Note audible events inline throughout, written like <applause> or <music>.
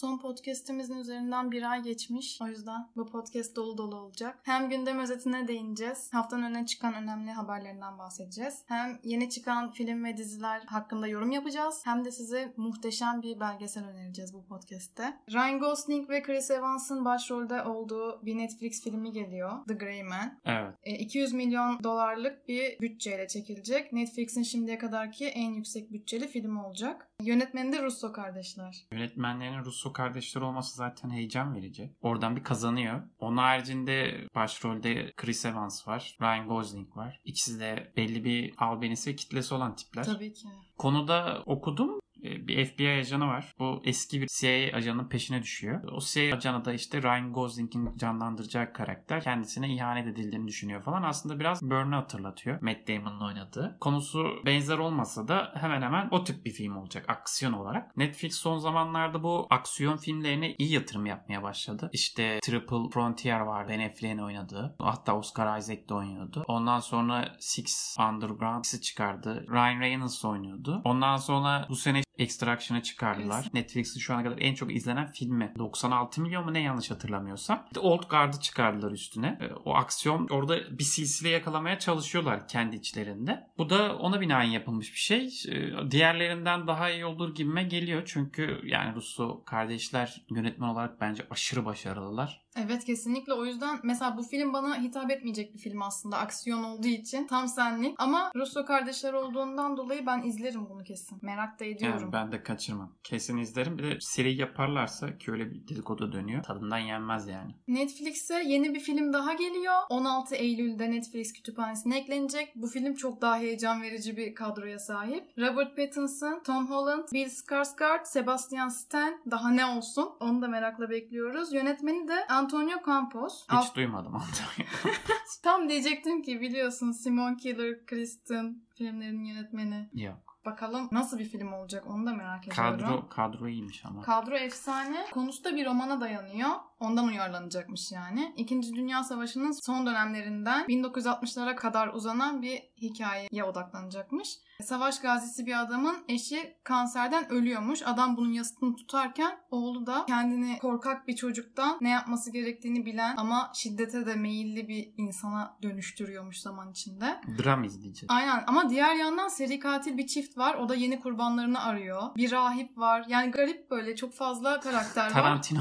Son podcastimizin üzerinden bir ay geçmiş. O yüzden bu podcast dolu dolu olacak. Hem gündem özetine değineceğiz. Haftanın öne çıkan önemli haberlerinden bahsedeceğiz. Hem yeni çıkan film ve diziler hakkında yorum yapacağız. Hem de size muhteşem bir belgesel önereceğiz bu podcast'te. Ryan Gosling ve Chris Evans'ın başrolde olduğu bir Netflix filmi geliyor. The Grey Man. Evet. E, 200 milyon dolarlık bir bütçeyle çekilecek. Netflix'in şimdiye kadarki en yüksek bütçeli filmi olacak. Yönetmeni de Russo kardeşler. Yönetmenlerin Russo kardeşler olması zaten heyecan verici. Oradan bir kazanıyor. Onun haricinde başrolde Chris Evans var. Ryan Gosling var. İkisi de belli bir albenisi ve kitlesi olan tipler. Tabii ki. Konuda okudum. E, bir FBI ajanı var. Bu eski bir CIA ajanının peşine düşüyor. O CIA ajanı da işte Ryan Gosling'in canlandıracağı karakter kendisine ihanet edildiğini düşünüyor falan. Aslında biraz Burn'u hatırlatıyor. Matt Damon'ın oynadığı. Konusu benzer olmasa da hemen hemen o tip bir film olacak aksiyon olarak. Netflix son zamanlarda bu aksiyon filmlerine iyi yatırım yapmaya başladı. İşte Triple Frontier var. Ben Affleck'in oynadığı. Hatta Oscar Isaac de oynuyordu. Ondan sonra Six Underground'ı çıkardı. Ryan Reynolds oynuyordu. Ondan sonra bu sene Extraction'ı çıkardılar. Netflix'in şu ana kadar en çok izlenen filmi. 96 milyon mu ne yanlış hatırlamıyorsam. De Old Guard'ı çıkardılar üstüne. E, O aksiyon orada bir silsile yakalamaya çalışıyorlar kendi içlerinde. Bu da ona binaen yapılmış bir şey. E, Diğerlerinden daha iyi olur gibime geliyor. Çünkü yani Russo kardeşler yönetmen olarak bence aşırı başarılılar. Evet kesinlikle o yüzden mesela bu film bana hitap etmeyecek bir film aslında aksiyon olduğu için tam senlik ama Russo kardeşler olduğundan dolayı ben izlerim bunu kesin merak da ediyorum. Yani ben de kaçırmam. Kesin izlerim. Bir de seri yaparlarsa ki öyle bir dedikodu dönüyor. Tadından yenmez yani. Netflix'e yeni bir film daha geliyor 16 Eylül'de Netflix kütüphanesine eklenecek bu film çok daha heyecan verici bir kadroya sahip Robert Pattinson, Tom Holland, Bill Skarsgård, Sebastian Stan daha ne olsun onu da merakla bekliyoruz yönetmeni de Antonio Campos Hiç Af- duymadım onu. <laughs> Tam diyecektim ki biliyorsun Simon Killer, Kristen filmlerinin yönetmeni. Yok. Bakalım nasıl bir film olacak onu da merak ediyorum. Kadro, kadro iyiymiş ama. Kadro efsane. Konusu da bir romana dayanıyor. Ondan uyarlanacakmış yani. İkinci Dünya Savaşı'nın son dönemlerinden 1960'lara kadar uzanan bir hikayeye odaklanacakmış. Savaş gazisi bir adamın eşi kanserden ölüyormuş. Adam bunun yasını tutarken oğlu da kendini korkak bir çocuktan ne yapması gerektiğini bilen ama şiddete de meyilli bir insana dönüştürüyormuş zaman içinde. Dram izleyeceğiz. Aynen ama diğer yandan seri katil bir çift var. O da yeni kurbanlarını arıyor. Bir rahip var. Yani garip böyle çok fazla karakter var. Tarantino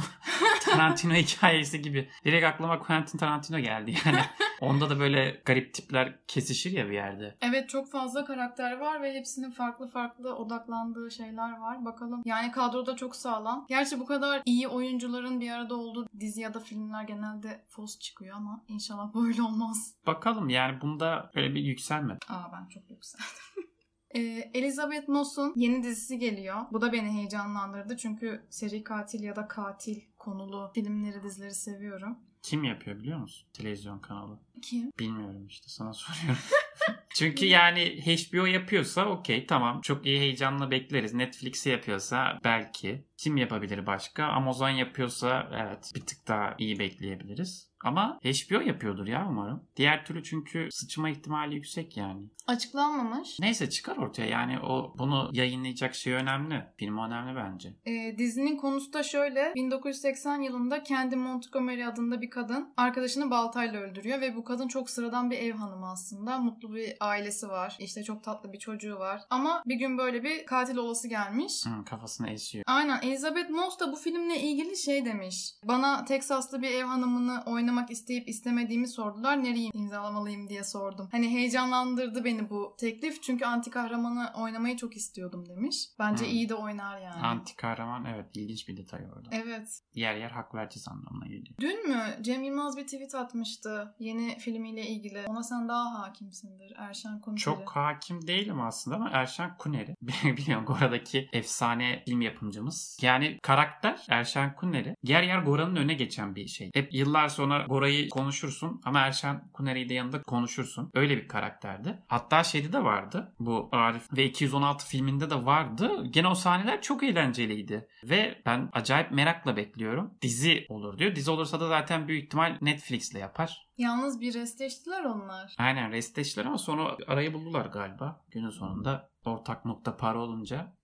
Tarantino <laughs> <laughs> hikayesi gibi. Direkt aklıma Quentin Tarantino geldi yani. <laughs> Onda da böyle garip tipler kesişir ya bir yerde. Evet çok fazla karakter var ve hepsinin farklı farklı odaklandığı şeyler var. Bakalım. Yani kadroda çok sağlam. Gerçi bu kadar iyi oyuncuların bir arada olduğu dizi ya da filmler genelde fos çıkıyor ama inşallah böyle olmaz. Bakalım yani bunda öyle bir yükselme. Aa ben çok yükseldim. <laughs> Ee, Elizabeth Moss'un yeni dizisi geliyor. Bu da beni heyecanlandırdı çünkü seri katil ya da katil konulu filmleri, dizileri seviyorum. Kim yapıyor biliyor musun? Televizyon kanalı. Kim? Bilmiyorum işte sana <laughs> soruyorum. <laughs> Çünkü yani HBO yapıyorsa okey tamam çok iyi heyecanla bekleriz. Netflix'i yapıyorsa belki. Kim yapabilir başka? Amazon yapıyorsa evet bir tık daha iyi bekleyebiliriz. Ama HBO yapıyordur ya umarım. Diğer türlü çünkü sıçma ihtimali yüksek yani. Açıklanmamış. Neyse çıkar ortaya yani o bunu yayınlayacak şey önemli. Film önemli bence. Ee, dizinin konusu da şöyle. 1980 yılında Candy Montgomery adında bir kadın arkadaşını baltayla öldürüyor ve bu kadın çok sıradan bir ev hanımı aslında. Mutlu bir ailesi var. İşte çok tatlı bir çocuğu var. Ama bir gün böyle bir katil olası gelmiş. Hı, kafasını esiyor. Aynen Elizabeth Moss da bu filmle ilgili şey demiş. Bana Teksaslı bir ev hanımını oynamak isteyip istemediğimi sordular. Nereyi imzalamalıyım diye sordum. Hani heyecanlandırdı beni bu teklif. Çünkü anti kahramanı oynamayı çok istiyordum demiş. Bence Hmm. iyi de oynar yani. Anti kahraman evet ilginç bir detay orada. Evet. Yer yer hak vereceğiz anlamına geliyor. Dün mü Cem Yılmaz bir tweet atmıştı yeni filmiyle ilgili. Ona sen daha hakimsindir. Erşen Kuneri. Çok hakim değilim aslında ama Erşen Kuneri. <laughs> Biliyorum Gora'daki efsane film yapımcımız. Yani karakter Erşen Kuneri. Yer yer Gora'nın önüne geçen bir şey. Hep yıllar sonra Gora'yı konuşursun ama Erşen Kuneri'yi de yanında konuşursun. Öyle bir karakterdi. Hatta şeyde de vardı. Bu Arif ve 216 filminde de vardı. Gene o sahneler çok eğlenceliydi. Ve ben acayip merakla bekliyorum. Dizi olur diyor. Dizi olursa da zaten büyük ihtimal Netflix'le yapar. Yalnız bir restleştiler onlar. Aynen restleştiler ama sonra arayı buldular galiba günün sonunda. Ortak nokta para olunca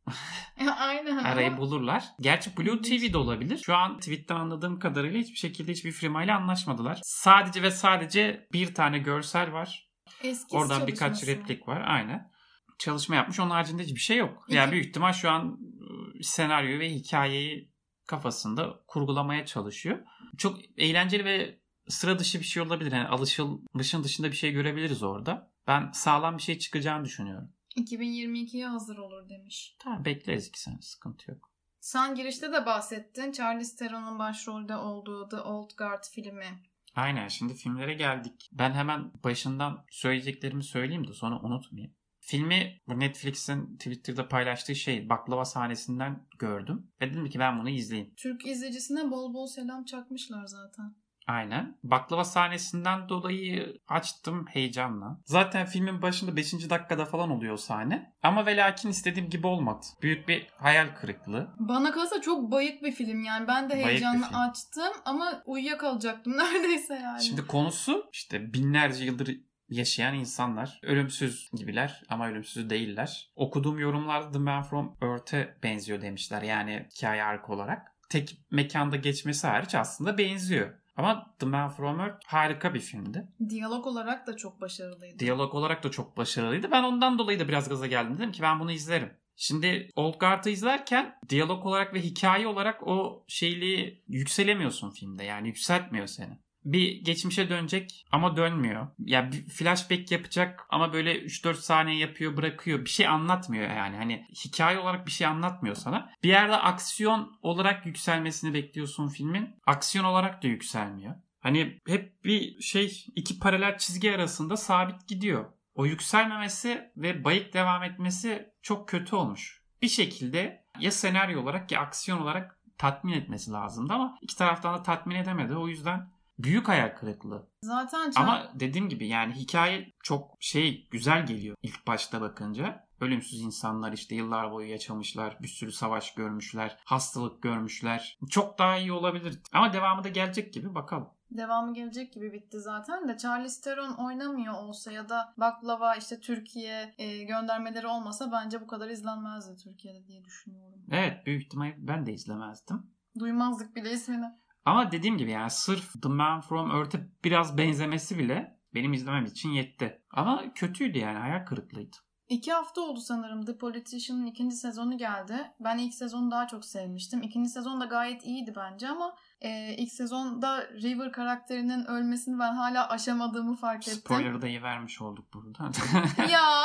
Aynen. Arayı bulurlar. Gerçi Blue TV de olabilir. Şu an tweetten anladığım kadarıyla hiçbir şekilde hiçbir firmayla anlaşmadılar. Sadece ve sadece bir tane görsel var. Eski Oradan birkaç replik var. Aynen. Çalışma yapmış. Onun haricinde hiçbir şey yok. Yani büyük ihtimal şu an ıı, senaryoyu ve hikayeyi kafasında kurgulamaya çalışıyor. Çok eğlenceli ve sıra dışı bir şey olabilir. Yani alışılmışın dışında bir şey görebiliriz orada. Ben sağlam bir şey çıkacağını düşünüyorum. 2022'ye hazır olur demiş. Tamam bekleriz iki sene sıkıntı yok. Sen girişte de bahsettin. Charlize Theron'un başrolde olduğu The Old Guard filmi. Aynen şimdi filmlere geldik. Ben hemen başından söyleyeceklerimi söyleyeyim de sonra unutmayayım. Filmi bu Netflix'in Twitter'da paylaştığı şey baklava sahnesinden gördüm. Ve dedim ki ben bunu izleyeyim. Türk izleyicisine bol bol selam çakmışlar zaten. Aynen. Baklava sahnesinden dolayı açtım heyecanla. Zaten filmin başında 5. dakikada falan oluyor o sahne. Ama ve lakin istediğim gibi olmadı. Büyük bir hayal kırıklığı. Bana kalsa çok bayık bir film yani. Ben de heyecanla açtım ama uyuyakalacaktım <laughs> neredeyse yani. Şimdi konusu işte binlerce yıldır yaşayan insanlar. Ölümsüz gibiler ama ölümsüz değiller. Okuduğum yorumlarda The Man From Earth'e benziyor demişler. Yani hikaye arka olarak. Tek mekanda geçmesi hariç aslında benziyor. Ama The Man From Earth harika bir filmdi. Diyalog olarak da çok başarılıydı. Diyalog olarak da çok başarılıydı. Ben ondan dolayı da biraz gaza geldim. Dedim ki ben bunu izlerim. Şimdi Old Guard'ı izlerken diyalog olarak ve hikaye olarak o şeyliği yükselemiyorsun filmde. Yani yükseltmiyor seni. Bir geçmişe dönecek ama dönmüyor. Ya bir flashback yapacak ama böyle 3-4 saniye yapıyor bırakıyor. Bir şey anlatmıyor yani. Hani hikaye olarak bir şey anlatmıyor sana. Bir yerde aksiyon olarak yükselmesini bekliyorsun filmin. Aksiyon olarak da yükselmiyor. Hani hep bir şey iki paralel çizgi arasında sabit gidiyor. O yükselmemesi ve bayık devam etmesi çok kötü olmuş. Bir şekilde ya senaryo olarak ya aksiyon olarak tatmin etmesi lazımdı ama iki taraftan da tatmin edemedi. O yüzden büyük hayal kırıklığı. Zaten Char- Ama dediğim gibi yani hikaye çok şey güzel geliyor ilk başta bakınca. Ölümsüz insanlar işte yıllar boyu yaşamışlar, bir sürü savaş görmüşler, hastalık görmüşler. Çok daha iyi olabilir. Ama devamı da gelecek gibi bakalım. devamı gelecek gibi bitti zaten de Charlize Theron oynamıyor olsa ya da baklava işte Türkiye e, göndermeleri olmasa bence bu kadar izlenmezdi Türkiye'de diye düşünüyorum. Evet büyük ihtimal ben de izlemezdim. Duymazdık bile ismini. Ama dediğim gibi yani sırf The Man From Earth'e biraz benzemesi bile benim izlemem için yetti. Ama kötüydü yani hayal kırıklığıydı. İki hafta oldu sanırım The Politician'ın ikinci sezonu geldi. Ben ilk sezonu daha çok sevmiştim. İkinci sezon da gayet iyiydi bence ama e, ilk sezonda River karakterinin ölmesini ben hala aşamadığımı fark ettim. Spoiler'ı da vermiş olduk burada. <laughs> ya.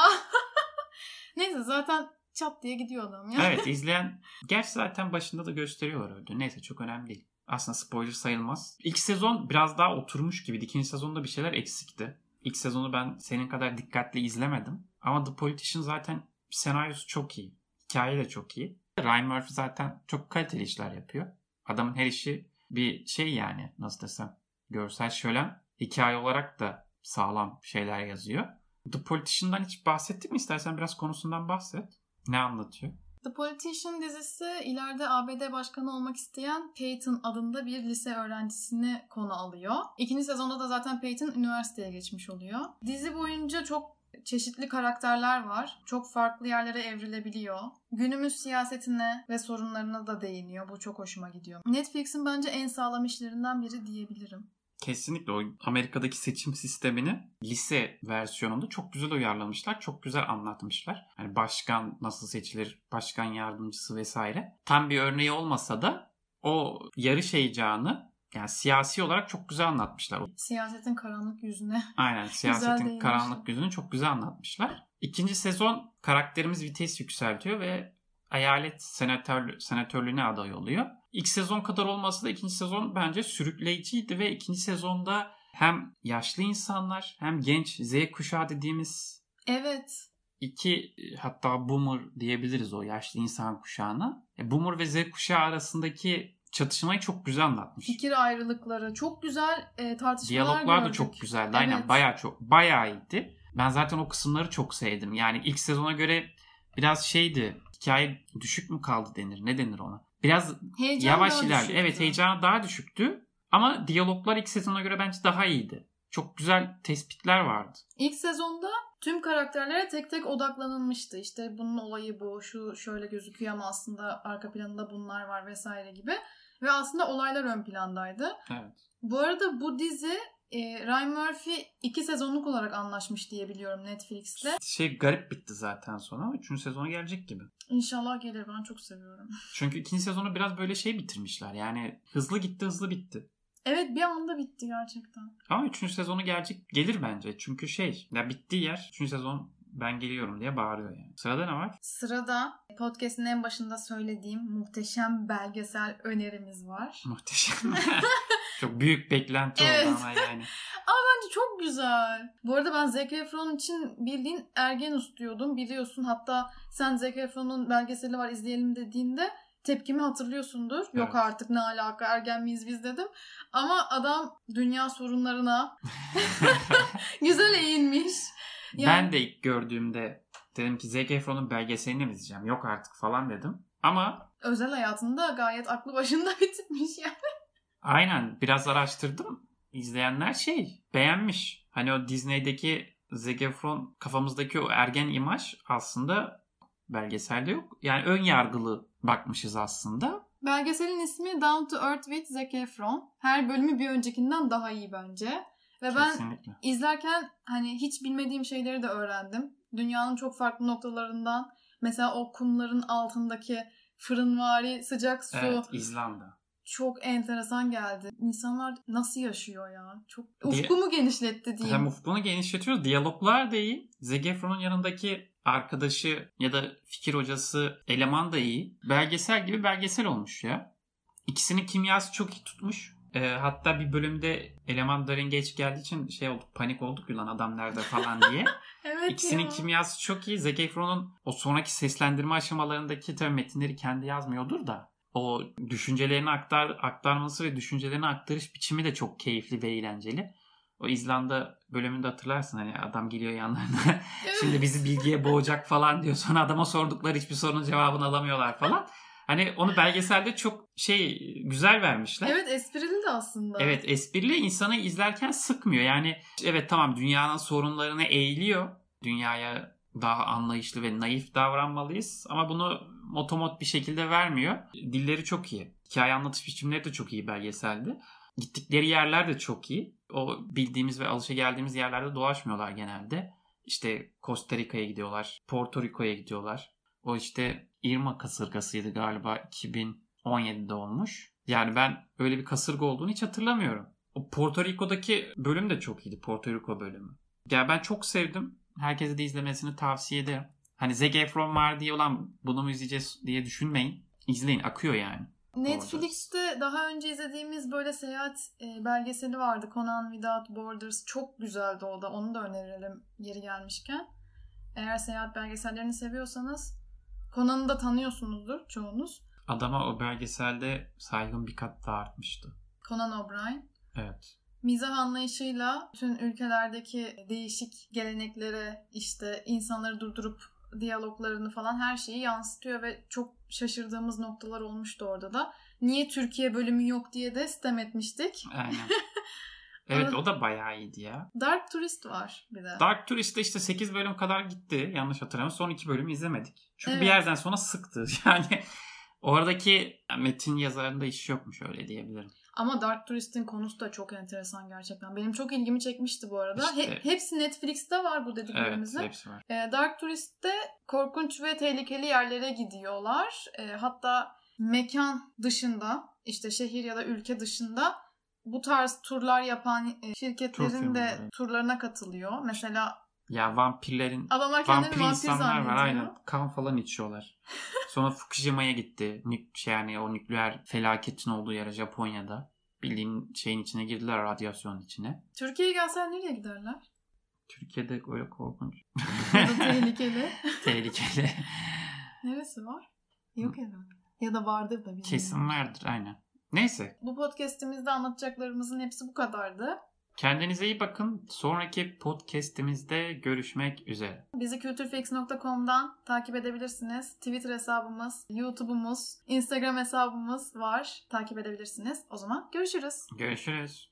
<laughs> Neyse zaten çat diye gidiyor adam ya. evet izleyen gerçi zaten başında da gösteriyorlar öldü. Neyse çok önemli değil. Aslında spoiler sayılmaz. İlk sezon biraz daha oturmuş gibiydi. İkinci sezonda bir şeyler eksikti. İlk sezonu ben senin kadar dikkatli izlemedim. Ama The Politician zaten senaryosu çok iyi. Hikaye de çok iyi. Ryan Murphy zaten çok kaliteli işler yapıyor. Adamın her işi bir şey yani nasıl desem görsel şölen. Hikaye olarak da sağlam şeyler yazıyor. The Politician'dan hiç bahsettik mi? İstersen biraz konusundan bahset. Ne anlatıyor? The Politician dizisi ileride ABD başkanı olmak isteyen Peyton adında bir lise öğrencisini konu alıyor. İkinci sezonda da zaten Peyton üniversiteye geçmiş oluyor. Dizi boyunca çok çeşitli karakterler var. Çok farklı yerlere evrilebiliyor. Günümüz siyasetine ve sorunlarına da değiniyor. Bu çok hoşuma gidiyor. Netflix'in bence en sağlam işlerinden biri diyebilirim. Kesinlikle o Amerika'daki seçim sistemini lise versiyonunda çok güzel uyarlamışlar. Çok güzel anlatmışlar. Hani başkan nasıl seçilir, başkan yardımcısı vesaire. Tam bir örneği olmasa da o yarış heyecanı yani siyasi olarak çok güzel anlatmışlar. Siyasetin karanlık yüzüne. Aynen <laughs> siyasetin karanlık yüzünü çok güzel anlatmışlar. İkinci sezon karakterimiz vites yükseltiyor ve eyalet senatör, senatörlüğüne aday oluyor. İlk sezon kadar olmasa da ikinci sezon bence sürükleyiciydi ve ikinci sezonda hem yaşlı insanlar hem genç Z kuşağı dediğimiz Evet. iki hatta boomer diyebiliriz o yaşlı insan kuşağına. E, Boomer ve Z kuşağı arasındaki çatışmayı çok güzel anlatmış. Fikir ayrılıkları. Çok güzel e, tartışmalar Diyaloglar da gördük. çok güzeldi. Aynen Evet. bayağı çok bayağı iyiydi. Ben zaten o kısımları çok sevdim. Yani ilk sezona göre biraz şeydi. Hikaye düşük mü kaldı denir? Ne denir ona? Biraz Heyecan yavaş düşüktü. Evet heyecanı daha düşüktü. Ama diyaloglar ilk sezona göre bence daha iyiydi. çok güzel tespitler vardı. İlk sezonda tüm karakterlere tek tek odaklanılmıştı. İşte bunun olayı bu, şu şöyle gözüküyor ama aslında arka planında bunlar var vesaire gibi. Ve aslında olaylar ön plandaydı. Evet. Bu arada bu dizi e, Ryan Murphy iki sezonluk olarak anlaşmış diye biliyorum Netflix'te. Şey garip bitti zaten sonra ama 3. sezonu gelecek gibi. İnşallah gelir ben çok seviyorum. <laughs> Çünkü ikinci sezonu biraz böyle şey bitirmişler. Yani hızlı gitti hızlı bitti. Evet bir anda bitti gerçekten. Ama 3. sezonu gelecek gelir bence. Çünkü şey ya bittiği yer 3. sezon ben geliyorum diye bağırıyor yani. Sırada ne var? Sırada podcast'in en başında söylediğim muhteşem belgesel önerimiz var. Muhteşem. <laughs> Çok büyük beklenti Evet. oldu ama yani. <laughs> Bence çok güzel. Bu arada ben Zac Efron için bildiğin Ergenus diyordum biliyorsun. Hatta sen Zac Efron'un belgeseli var izleyelim dediğinde tepkimi hatırlıyorsundur. Yok Evet. artık ne alaka ergen miyiz biz dedim. Ama adam dünya sorunlarına <laughs> güzel eğilmiş. Yani- Ben de ilk gördüğümde dedim ki Zac Efron'un belgeselini mi izleyeceğim? Yok artık falan dedim. Ama Özel hayatında gayet aklı başında <laughs> bitirmiş yani. aynen biraz araştırdım. İzleyenler şey beğenmiş. Hani o Disney'deki Zac Efron kafamızdaki o ergen imaj aslında belgeselde yok. Yani ön yargılı bakmışız aslında. Belgeselin ismi Down to Earth with Zac Efron. Her bölümü bir öncekinden daha iyi bence. Ve ben Kesinlikle. izlerken hani hiç bilmediğim şeyleri de öğrendim. Dünyanın çok farklı noktalarından mesela o kumların altındaki fırınvari sıcak su Evet İzlanda. çok enteresan geldi. İnsanlar nasıl yaşıyor ya? Çok ufkumu genişletti diyeyim. Hem ufkunu genişletiyoruz. Diyaloglar da iyi. Zac Efron'un yanındaki arkadaşı ya da fikir hocası eleman da iyi. Belgesel gibi belgesel olmuş ya. İkisinin kimyası çok iyi tutmuş. Ee, hatta bir bölümde eleman Darren geç geldiği için şey olduk panik olduk lan adam nerede falan diye. <laughs> evet İkisinin ya. kimyası çok iyi. Zac Efron'un o sonraki seslendirme aşamalarındaki tabii metinleri kendi yazmıyordur da o düşüncelerini aktar aktarması ve düşüncelerini aktarış biçimi de çok keyifli ve eğlenceli. O İzlanda bölümünde hatırlarsın hani adam geliyor yanlarına <laughs> şimdi bizi bilgiye boğacak falan diyor. Sonra adama sordukları hiçbir sorunun cevabını alamıyorlar falan. Hani onu belgeselde çok şey güzel vermişler. Evet esprili de aslında. Evet esprili insanı izlerken sıkmıyor. Yani evet tamam dünyanın sorunlarına eğiliyor. Dünyaya daha anlayışlı ve naif davranmalıyız. Ama bunu motomot bir şekilde vermiyor. Dilleri çok iyi. Hikaye anlatış biçimleri de çok iyi belgeselde. Gittikleri yerler de çok iyi. O bildiğimiz ve alışa geldiğimiz yerlerde dolaşmıyorlar genelde. İşte Costa Rica'ya gidiyorlar. Porto Rico'ya gidiyorlar. O işte Irma kasırgasıydı galiba 2017'de olmuş. Yani ben öyle bir kasırga olduğunu hiç hatırlamıyorum. O Porto Rico'daki bölüm de çok iyiydi. Porto Rico bölümü. Ya ben çok sevdim. Herkese de izlemesini tavsiye ederim. Hani Zac Efron var diye olan bunu mu izleyeceğiz diye düşünmeyin. İzleyin akıyor yani. Netflix'te daha önce izlediğimiz böyle seyahat e, belgeseli vardı. Conan Without Borders. Çok güzeldi o da. Onu da önerelim yeri gelmişken. Eğer seyahat belgesellerini seviyorsanız Conan'ı da tanıyorsunuzdur çoğunuz. Adama o belgeselde saygın bir kat daha artmıştı. Conan O'Brien. Evet. Mizah anlayışıyla bütün ülkelerdeki değişik geleneklere işte insanları durdurup diyaloglarını falan her şeyi yansıtıyor ve çok şaşırdığımız noktalar olmuştu orada da. Niye Türkiye bölümü yok diye de sitem etmiştik. Aynen. <laughs> evet o da bayağı iyiydi ya. Dark Tourist var bir de. Dark Tourist'te işte 8 bölüm kadar gitti. Yanlış hatırlamıyorum. Son 2 bölümü izlemedik. Çünkü Evet. bir yerden sonra sıktı. <laughs> Yani oradaki metin yazarında iş yokmuş öyle diyebilirim. Ama Dark Tourist'in konusu da çok enteresan gerçekten. Benim çok ilgimi çekmişti bu arada. İşte- He- hepsi Netflix'te var bu Evet dediklerimizin. hepsi var. E, Dark Tourist'te korkunç ve tehlikeli yerlere gidiyorlar. E, hatta mekan dışında işte şehir ya da ülke dışında bu tarz turlar yapan e, Tur şirketlerin de firmaları. turlarına katılıyor. Mesela Ya vampirlerin adamlar vampir insanlar var aynen. Kan falan içiyorlar. <laughs> Sonra Fukushima'ya gitti. Nük şey yani o nükleer felaketin olduğu yere Japonya'da. Bildiğin şeyin içine girdiler radyasyonun içine. Türkiye'ye gelsen nereye giderler? Türkiye'de öyle korkunç. Tehlikeli. <laughs> Tehlikeli. Neresi var? Yok herhalde. Ya da vardır da bilmiyorum. Kesin vardır aynen. Neyse. Bu podcast'imizde anlatacaklarımızın hepsi bu kadardı. Kendinize iyi bakın. Sonraki podcast'imizde görüşmek üzere. Bizi culturefix.com'dan takip edebilirsiniz. Twitter hesabımız, YouTube'umuz, Instagram hesabımız var. Takip edebilirsiniz. O zaman görüşürüz. Görüşürüz.